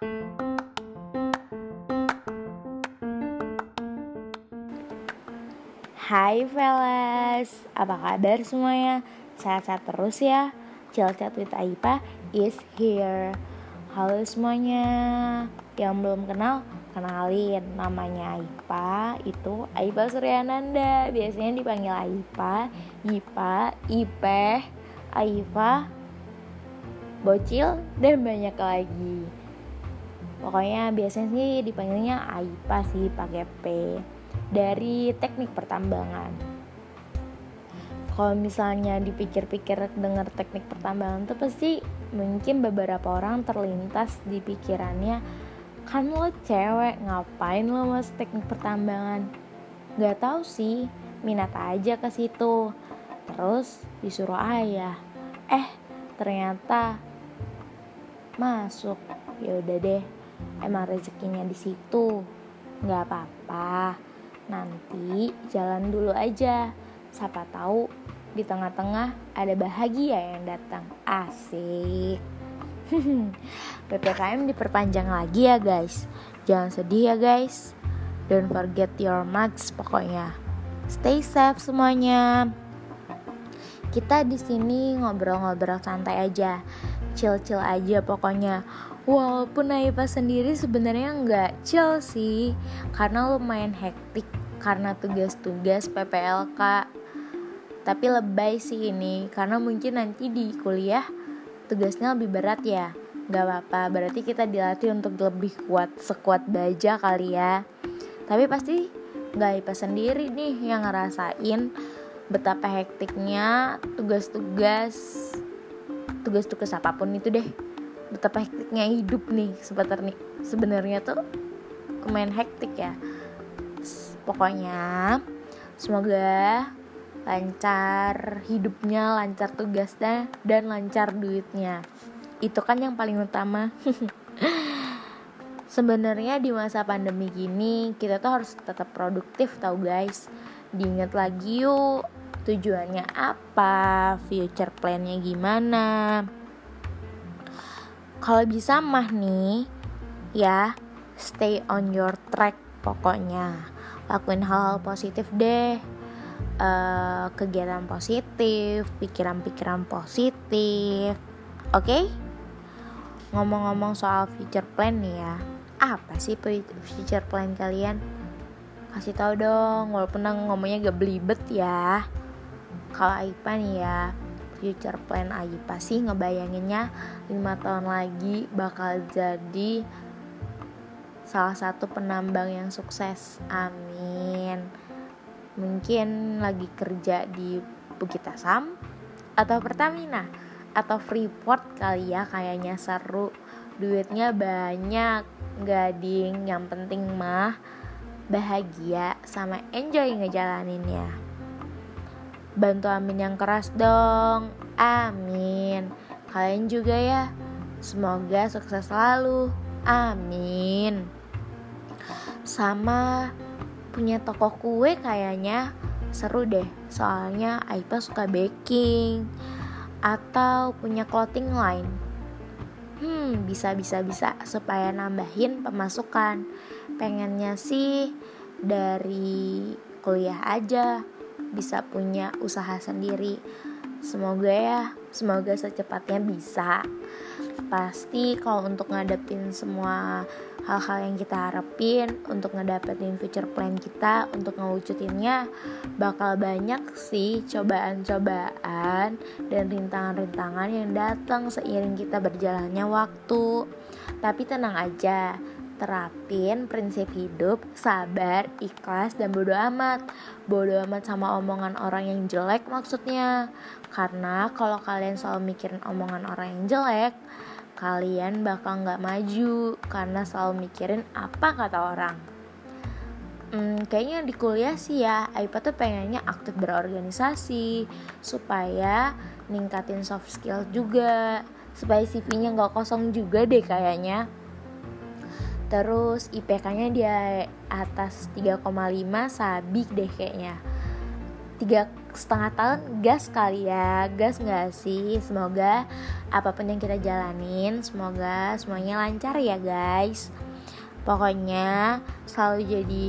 Hai fellas, apa kabar semuanya? Sehat-sehat terus ya? Chill Chat with Aipa is here. Halo semuanya. Yang belum kenal, kenalin. Namanya Aipa, itu Aipa Suryananda. Biasanya dipanggil Aipa, Ipa, Ipeh, Aipa, Bocil, dan banyak lagi Pokoknya biasanya sih dipanggilnya Aipa sih pakai P dari teknik pertambangan. Kalau misalnya dipikir-pikir dengar teknik pertambangan tuh pasti mungkin beberapa orang terlintas di pikirannya kan lo cewek ngapain lo masuk teknik pertambangan? Gak tahu sih minat aja ke situ. Terus disuruh ayah eh ternyata masuk. Ya udah deh emang rezekinya di situ. Nggak apa-apa. Nanti jalan dulu aja. Siapa tahu di tengah-tengah ada bahagia yang datang. Asik. PPKM diperpanjang lagi ya guys. Jangan sedih ya guys. Don't forget your mask pokoknya. Stay safe semuanya. Kita di sini ngobrol-ngobrol santai aja. Chill-chill aja pokoknya walaupun Naipa sendiri sebenarnya nggak chill sih karena lumayan hektik karena tugas-tugas PPLK tapi lebay sih ini karena mungkin nanti di kuliah tugasnya lebih berat ya. Nggak apa-apa berarti kita dilatih untuk lebih kuat sekuat baja kali ya. Tapi pasti nggak IPA sendiri nih yang ngerasain betapa hektiknya tugas-tugas tugas-tugas apa pun itu deh betapa hektiknya hidup nih sebenarnya sebenarnya tuh lumayan hektik ya. Pokoknya semoga lancar hidupnya lancar tugasnya dan lancar duitnya. Itu kan yang paling utama. Sebenarnya di masa pandemi gini kita tuh harus tetap produktif tau guys. Diingat lagi yuk tujuannya apa future plannya gimana kalau bisa mah nih ya stay on your track pokoknya. Lakuin hal-hal positif deh. Uh, kegiatan positif pikiran-pikiran positif. Oke? Okay? ngomong-ngomong soal future plan nih ya apa sih future plan kalian? Kasih tahu dong walaupun ngomongnya gak belibet ya. Kalau Aipa ya future plan Aipa sih ngebayanginnya 5 tahun lagi bakal jadi salah satu penambang yang sukses. Amin. Mungkin lagi kerja di Bukit Asam atau Pertamina atau Freeport kali ya kayaknya seru. Duitnya banyak, gading. Yang penting mah bahagia sama enjoy ngejalaninnya. Bantu Amin yang keras dong. Amin. Kalian juga ya. Semoga sukses selalu. Amin sama punya toko kue kayaknya seru deh soalnya Aipa suka baking atau punya clothing line hmm bisa bisa bisa supaya nambahin pemasukan pengennya sih dari kuliah aja bisa punya usaha sendiri. Semoga ya semoga secepatnya bisa. Pasti kalau untuk ngadepin semua hal-hal yang kita harapin untuk ngedapetin future plan kita untuk ngewujudinnya bakal banyak sih cobaan-cobaan dan rintangan-rintangan yang datang seiring kita berjalannya waktu. Tapi tenang aja terapin prinsip hidup, sabar, ikhlas, dan bodo amat. Bodo amat sama omongan orang yang jelek maksudnya. Karena kalau kalian selalu mikirin omongan orang yang jelek, kalian bakal nggak maju karena selalu mikirin apa kata orang. Hmm, kayaknya di kuliah sih ya, Aipa tuh pengennya aktif berorganisasi supaya ningkatin soft skill juga, supaya CV-nya nggak kosong juga deh kayaknya. Terus IPK-nya dia atas 3,5 sabik deh kayaknya. 3 setengah tahun gas kali ya gas nggak sih semoga apa pun yang kita jalanin semoga semuanya lancar ya guys pokoknya selalu jadi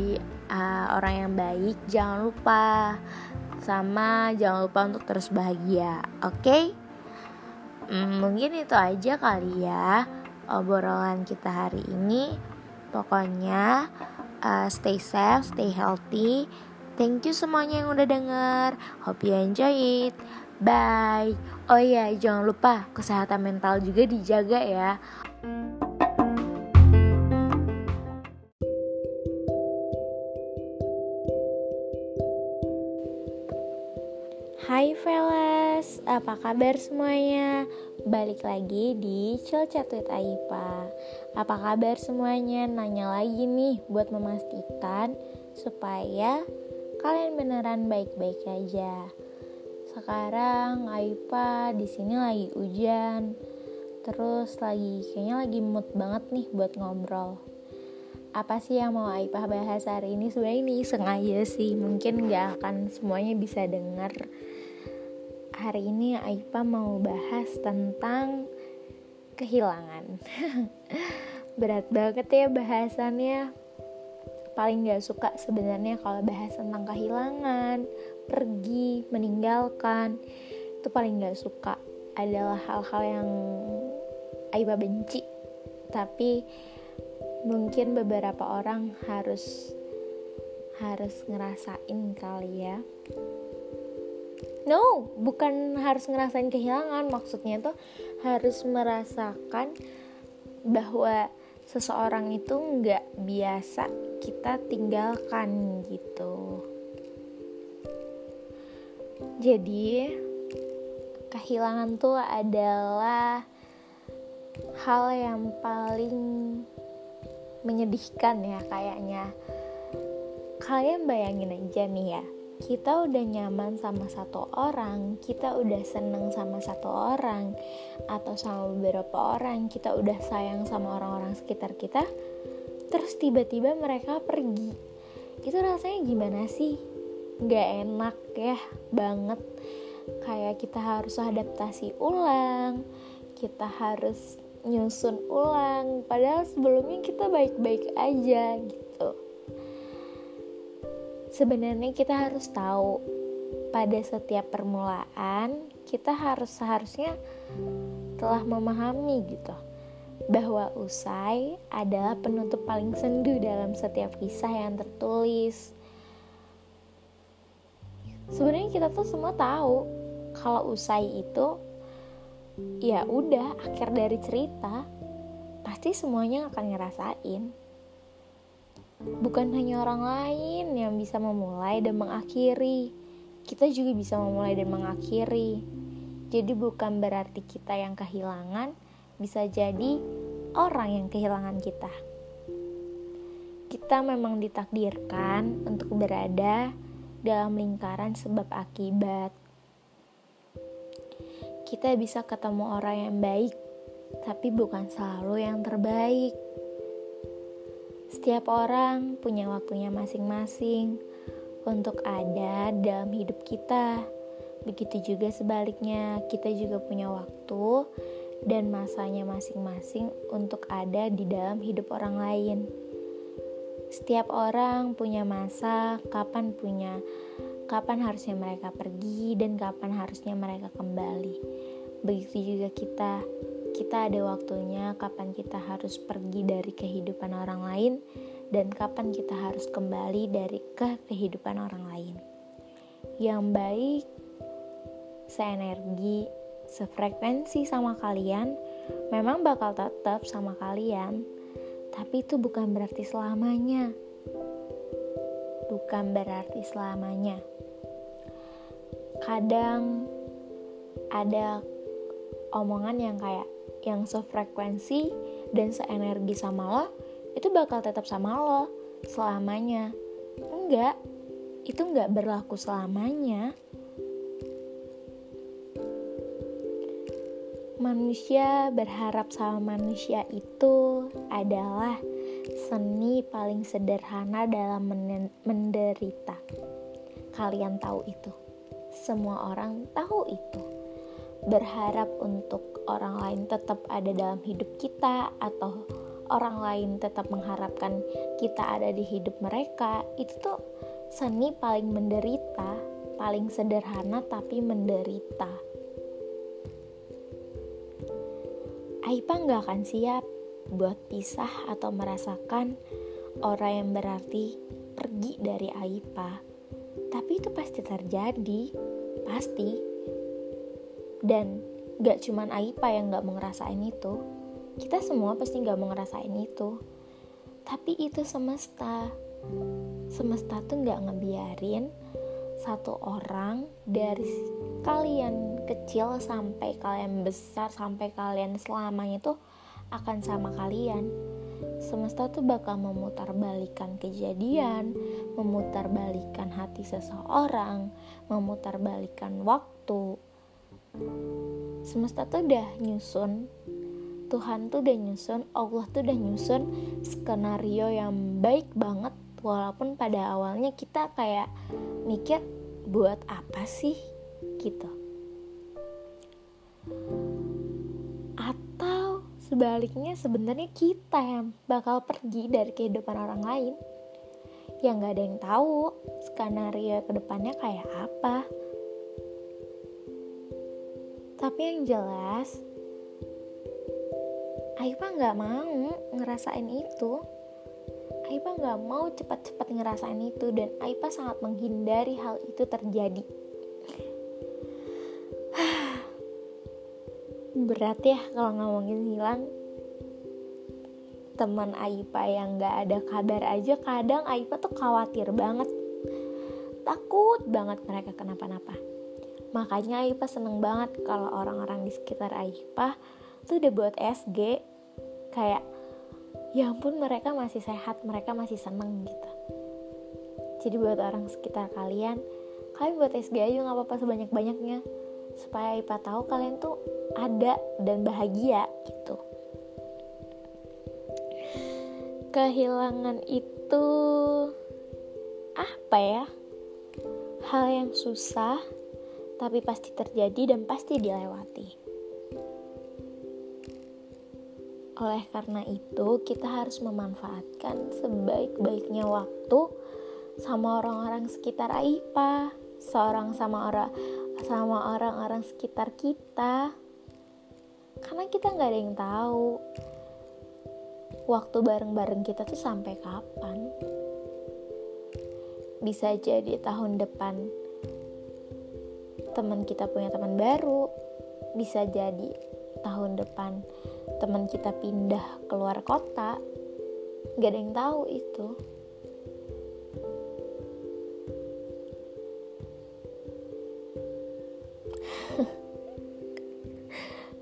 uh, orang yang baik jangan lupa sama jangan lupa untuk terus bahagia oke okay? hmm, mungkin itu aja kali ya obrolan kita hari ini pokoknya uh, stay safe stay healthy Thank you semuanya yang udah denger. Hope you enjoy it. Bye. Oh iya, jangan lupa kesehatan mental juga dijaga ya. Hai fellas, apa kabar semuanya? Balik lagi di Chill Chat with Aipa Apa kabar semuanya? Nanya lagi nih buat memastikan supaya kalian beneran baik-baik aja. Sekarang Aipa di sini lagi hujan, terus lagi kayaknya lagi mood banget nih buat ngobrol. Apa sih yang mau Aipa bahas hari ini? Sebenarnya ini iseng aja sih, mungkin gak akan semuanya bisa denger. Hari ini Aipa mau bahas tentang kehilangan. Berat banget ya bahasannya. Paling gak suka sebenarnya kalau bahas tentang kehilangan, pergi, meninggalkan. Itu paling gak suka adalah hal-hal yang Aiba benci. Tapi mungkin beberapa orang harus harus ngerasain kali ya no bukan harus ngerasain kehilangan. Maksudnya tuh harus merasakan bahwa seseorang itu nggak biasa kita tinggalkan gitu. Jadi kehilangan tuh adalah hal yang paling menyedihkan ya kayaknya. Kalian bayangin aja nih ya kita udah nyaman sama satu orang, kita udah seneng sama satu orang, atau sama beberapa orang, kita udah sayang sama orang-orang sekitar kita, terus tiba-tiba mereka pergi. Itu rasanya gimana sih? Gak enak ya, banget. Kayak kita harus adaptasi ulang, kita harus nyusun ulang, padahal sebelumnya kita baik-baik aja gitu sebenarnya kita harus tahu pada setiap permulaan kita harus seharusnya telah memahami gitu bahwa usai adalah penutup paling sendu dalam setiap kisah yang tertulis. Sebenarnya kita tuh semua tahu kalau usai itu ya udah akhir dari cerita, pasti semuanya akan ngerasain bukan hanya orang lain yang bisa memulai dan mengakhiri, kita juga bisa memulai dan mengakhiri. Jadi, bukan berarti kita yang kehilangan, bisa jadi orang yang kehilangan kita. Kita memang ditakdirkan untuk berada dalam lingkaran sebab akibat. Kita bisa ketemu orang yang baik, tapi bukan selalu yang terbaik setiap orang punya waktunya masing-masing untuk ada dalam hidup kita. Begitu juga sebaliknya, kita juga punya waktu dan masanya masing-masing untuk ada di dalam hidup orang lain. Setiap orang punya masa kapan punya kapan harusnya mereka pergi dan kapan harusnya mereka kembali. Begitu juga kita kita ada waktunya kapan kita harus pergi dari kehidupan orang lain dan kapan kita harus kembali dari ke kehidupan orang lain. Yang baik, seenergi, sefrekuensi sama kalian, memang bakal tetap sama kalian, tapi itu bukan berarti selamanya. Bukan berarti selamanya. Kadang ada omongan yang kayak yang sefrekuensi dan seenergi sama lo itu bakal tetap sama lo selamanya enggak itu enggak berlaku selamanya manusia berharap sama manusia itu adalah seni paling sederhana dalam menderita. Kalian tahu itu. semua orang tahu itu. Berharap untuk orang lain tetap ada dalam hidup kita atau orang lain tetap mengharapkan kita ada di hidup mereka, itu tuh seni paling menderita, paling sederhana tapi menderita. Aipa nggak akan siap buat pisah atau merasakan orang yang berarti pergi dari Aipa. Tapi itu pasti terjadi, pasti. Dan gak cuman Aipa yang gak mau ngerasain itu. Kita semua pasti gak mau ngerasain itu. Tapi itu semesta. Semesta tuh gak ngebiarin satu orang dari kalian kecil sampai kalian besar sampai kalian selamanya itu akan sama kalian semesta tuh bakal memutarbalikan kejadian, memutarbalikan hati seseorang, memutarbalikan waktu. Semesta tuh udah nyusun, Tuhan tuh udah nyusun, Allah tuh udah nyusun skenario yang baik banget walaupun pada awalnya kita kayak mikir buat apa sih gitu. Sebaliknya sebenarnya kita yang bakal pergi dari kehidupan orang lain. Yang gak ada yang tahu skenario ke depannya kayak apa. Tapi yang jelas, Aipa gak mau ngerasain itu. Aipa gak mau cepat-cepat ngerasain itu dan Aipa sangat menghindari hal itu terjadi. berat ya kalau ngomongin hilang teman Aipa yang gak ada kabar aja kadang Aipa tuh khawatir banget takut banget mereka kenapa-napa makanya Aipa seneng banget kalau orang-orang di sekitar Aipa tuh udah buat SG kayak ya ampun mereka masih sehat mereka masih seneng gitu. Jadi buat orang sekitar kalian kalian buat SG aja nggak apa-apa sebanyak-banyaknya. Supaya Ipa tahu kalian tuh ada dan bahagia gitu. Kehilangan itu apa ya? Hal yang susah tapi pasti terjadi dan pasti dilewati. Oleh karena itu kita harus memanfaatkan sebaik-baiknya waktu sama orang-orang sekitar Aipa seorang sama orang sama orang-orang sekitar kita. Karena kita nggak ada yang tahu waktu bareng-bareng kita tuh sampai kapan. Bisa jadi tahun depan teman kita punya teman baru bisa jadi tahun depan teman kita pindah keluar kota gak ada yang tahu itu.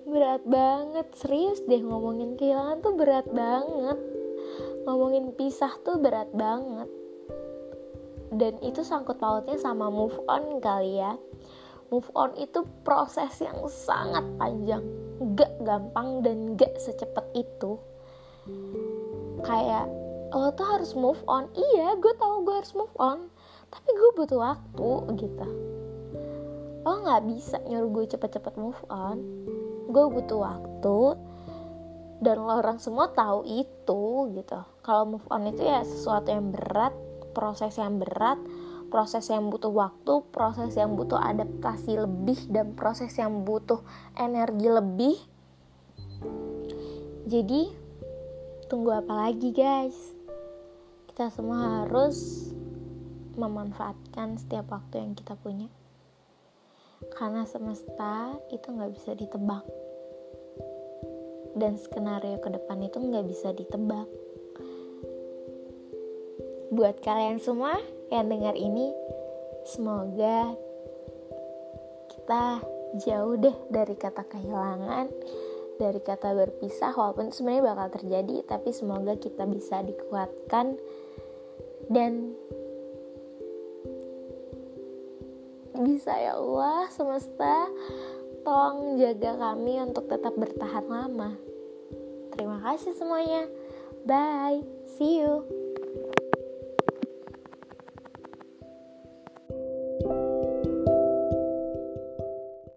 Berat banget serius deh ngomongin kehilangan tuh berat banget. Ngomongin pisah tuh berat banget. Dan itu sangkut pautnya sama move on kali ya move on itu proses yang sangat panjang. Gak gampang dan gak secepat itu. Kayak lo tuh harus move on. Iya gue tahu gue harus move on tapi gue butuh waktu gitu. Lo nggak bisa nyuruh gue cepet-cepet move on. Gue butuh waktu dan lo orang semua tahu itu gitu. Kalau move on itu ya sesuatu yang berat proses yang berat proses yang butuh waktu proses yang butuh adaptasi lebih dan proses yang butuh energi lebih. Jadi tunggu apa lagi guys? Kita semua harus memanfaatkan setiap waktu yang kita punya. Karena semesta itu nggak bisa ditebak. Dan skenario ke depan itu nggak bisa ditebak. Buat kalian semua yang dengar ini semoga kita jauh deh dari kata kehilangan dari kata berpisah walaupun sebenarnya bakal terjadi tapi semoga kita bisa dikuatkan dan bisa ya Allah semesta tolong jaga kami untuk tetap bertahan lama. Terima kasih semuanya. Bye. See you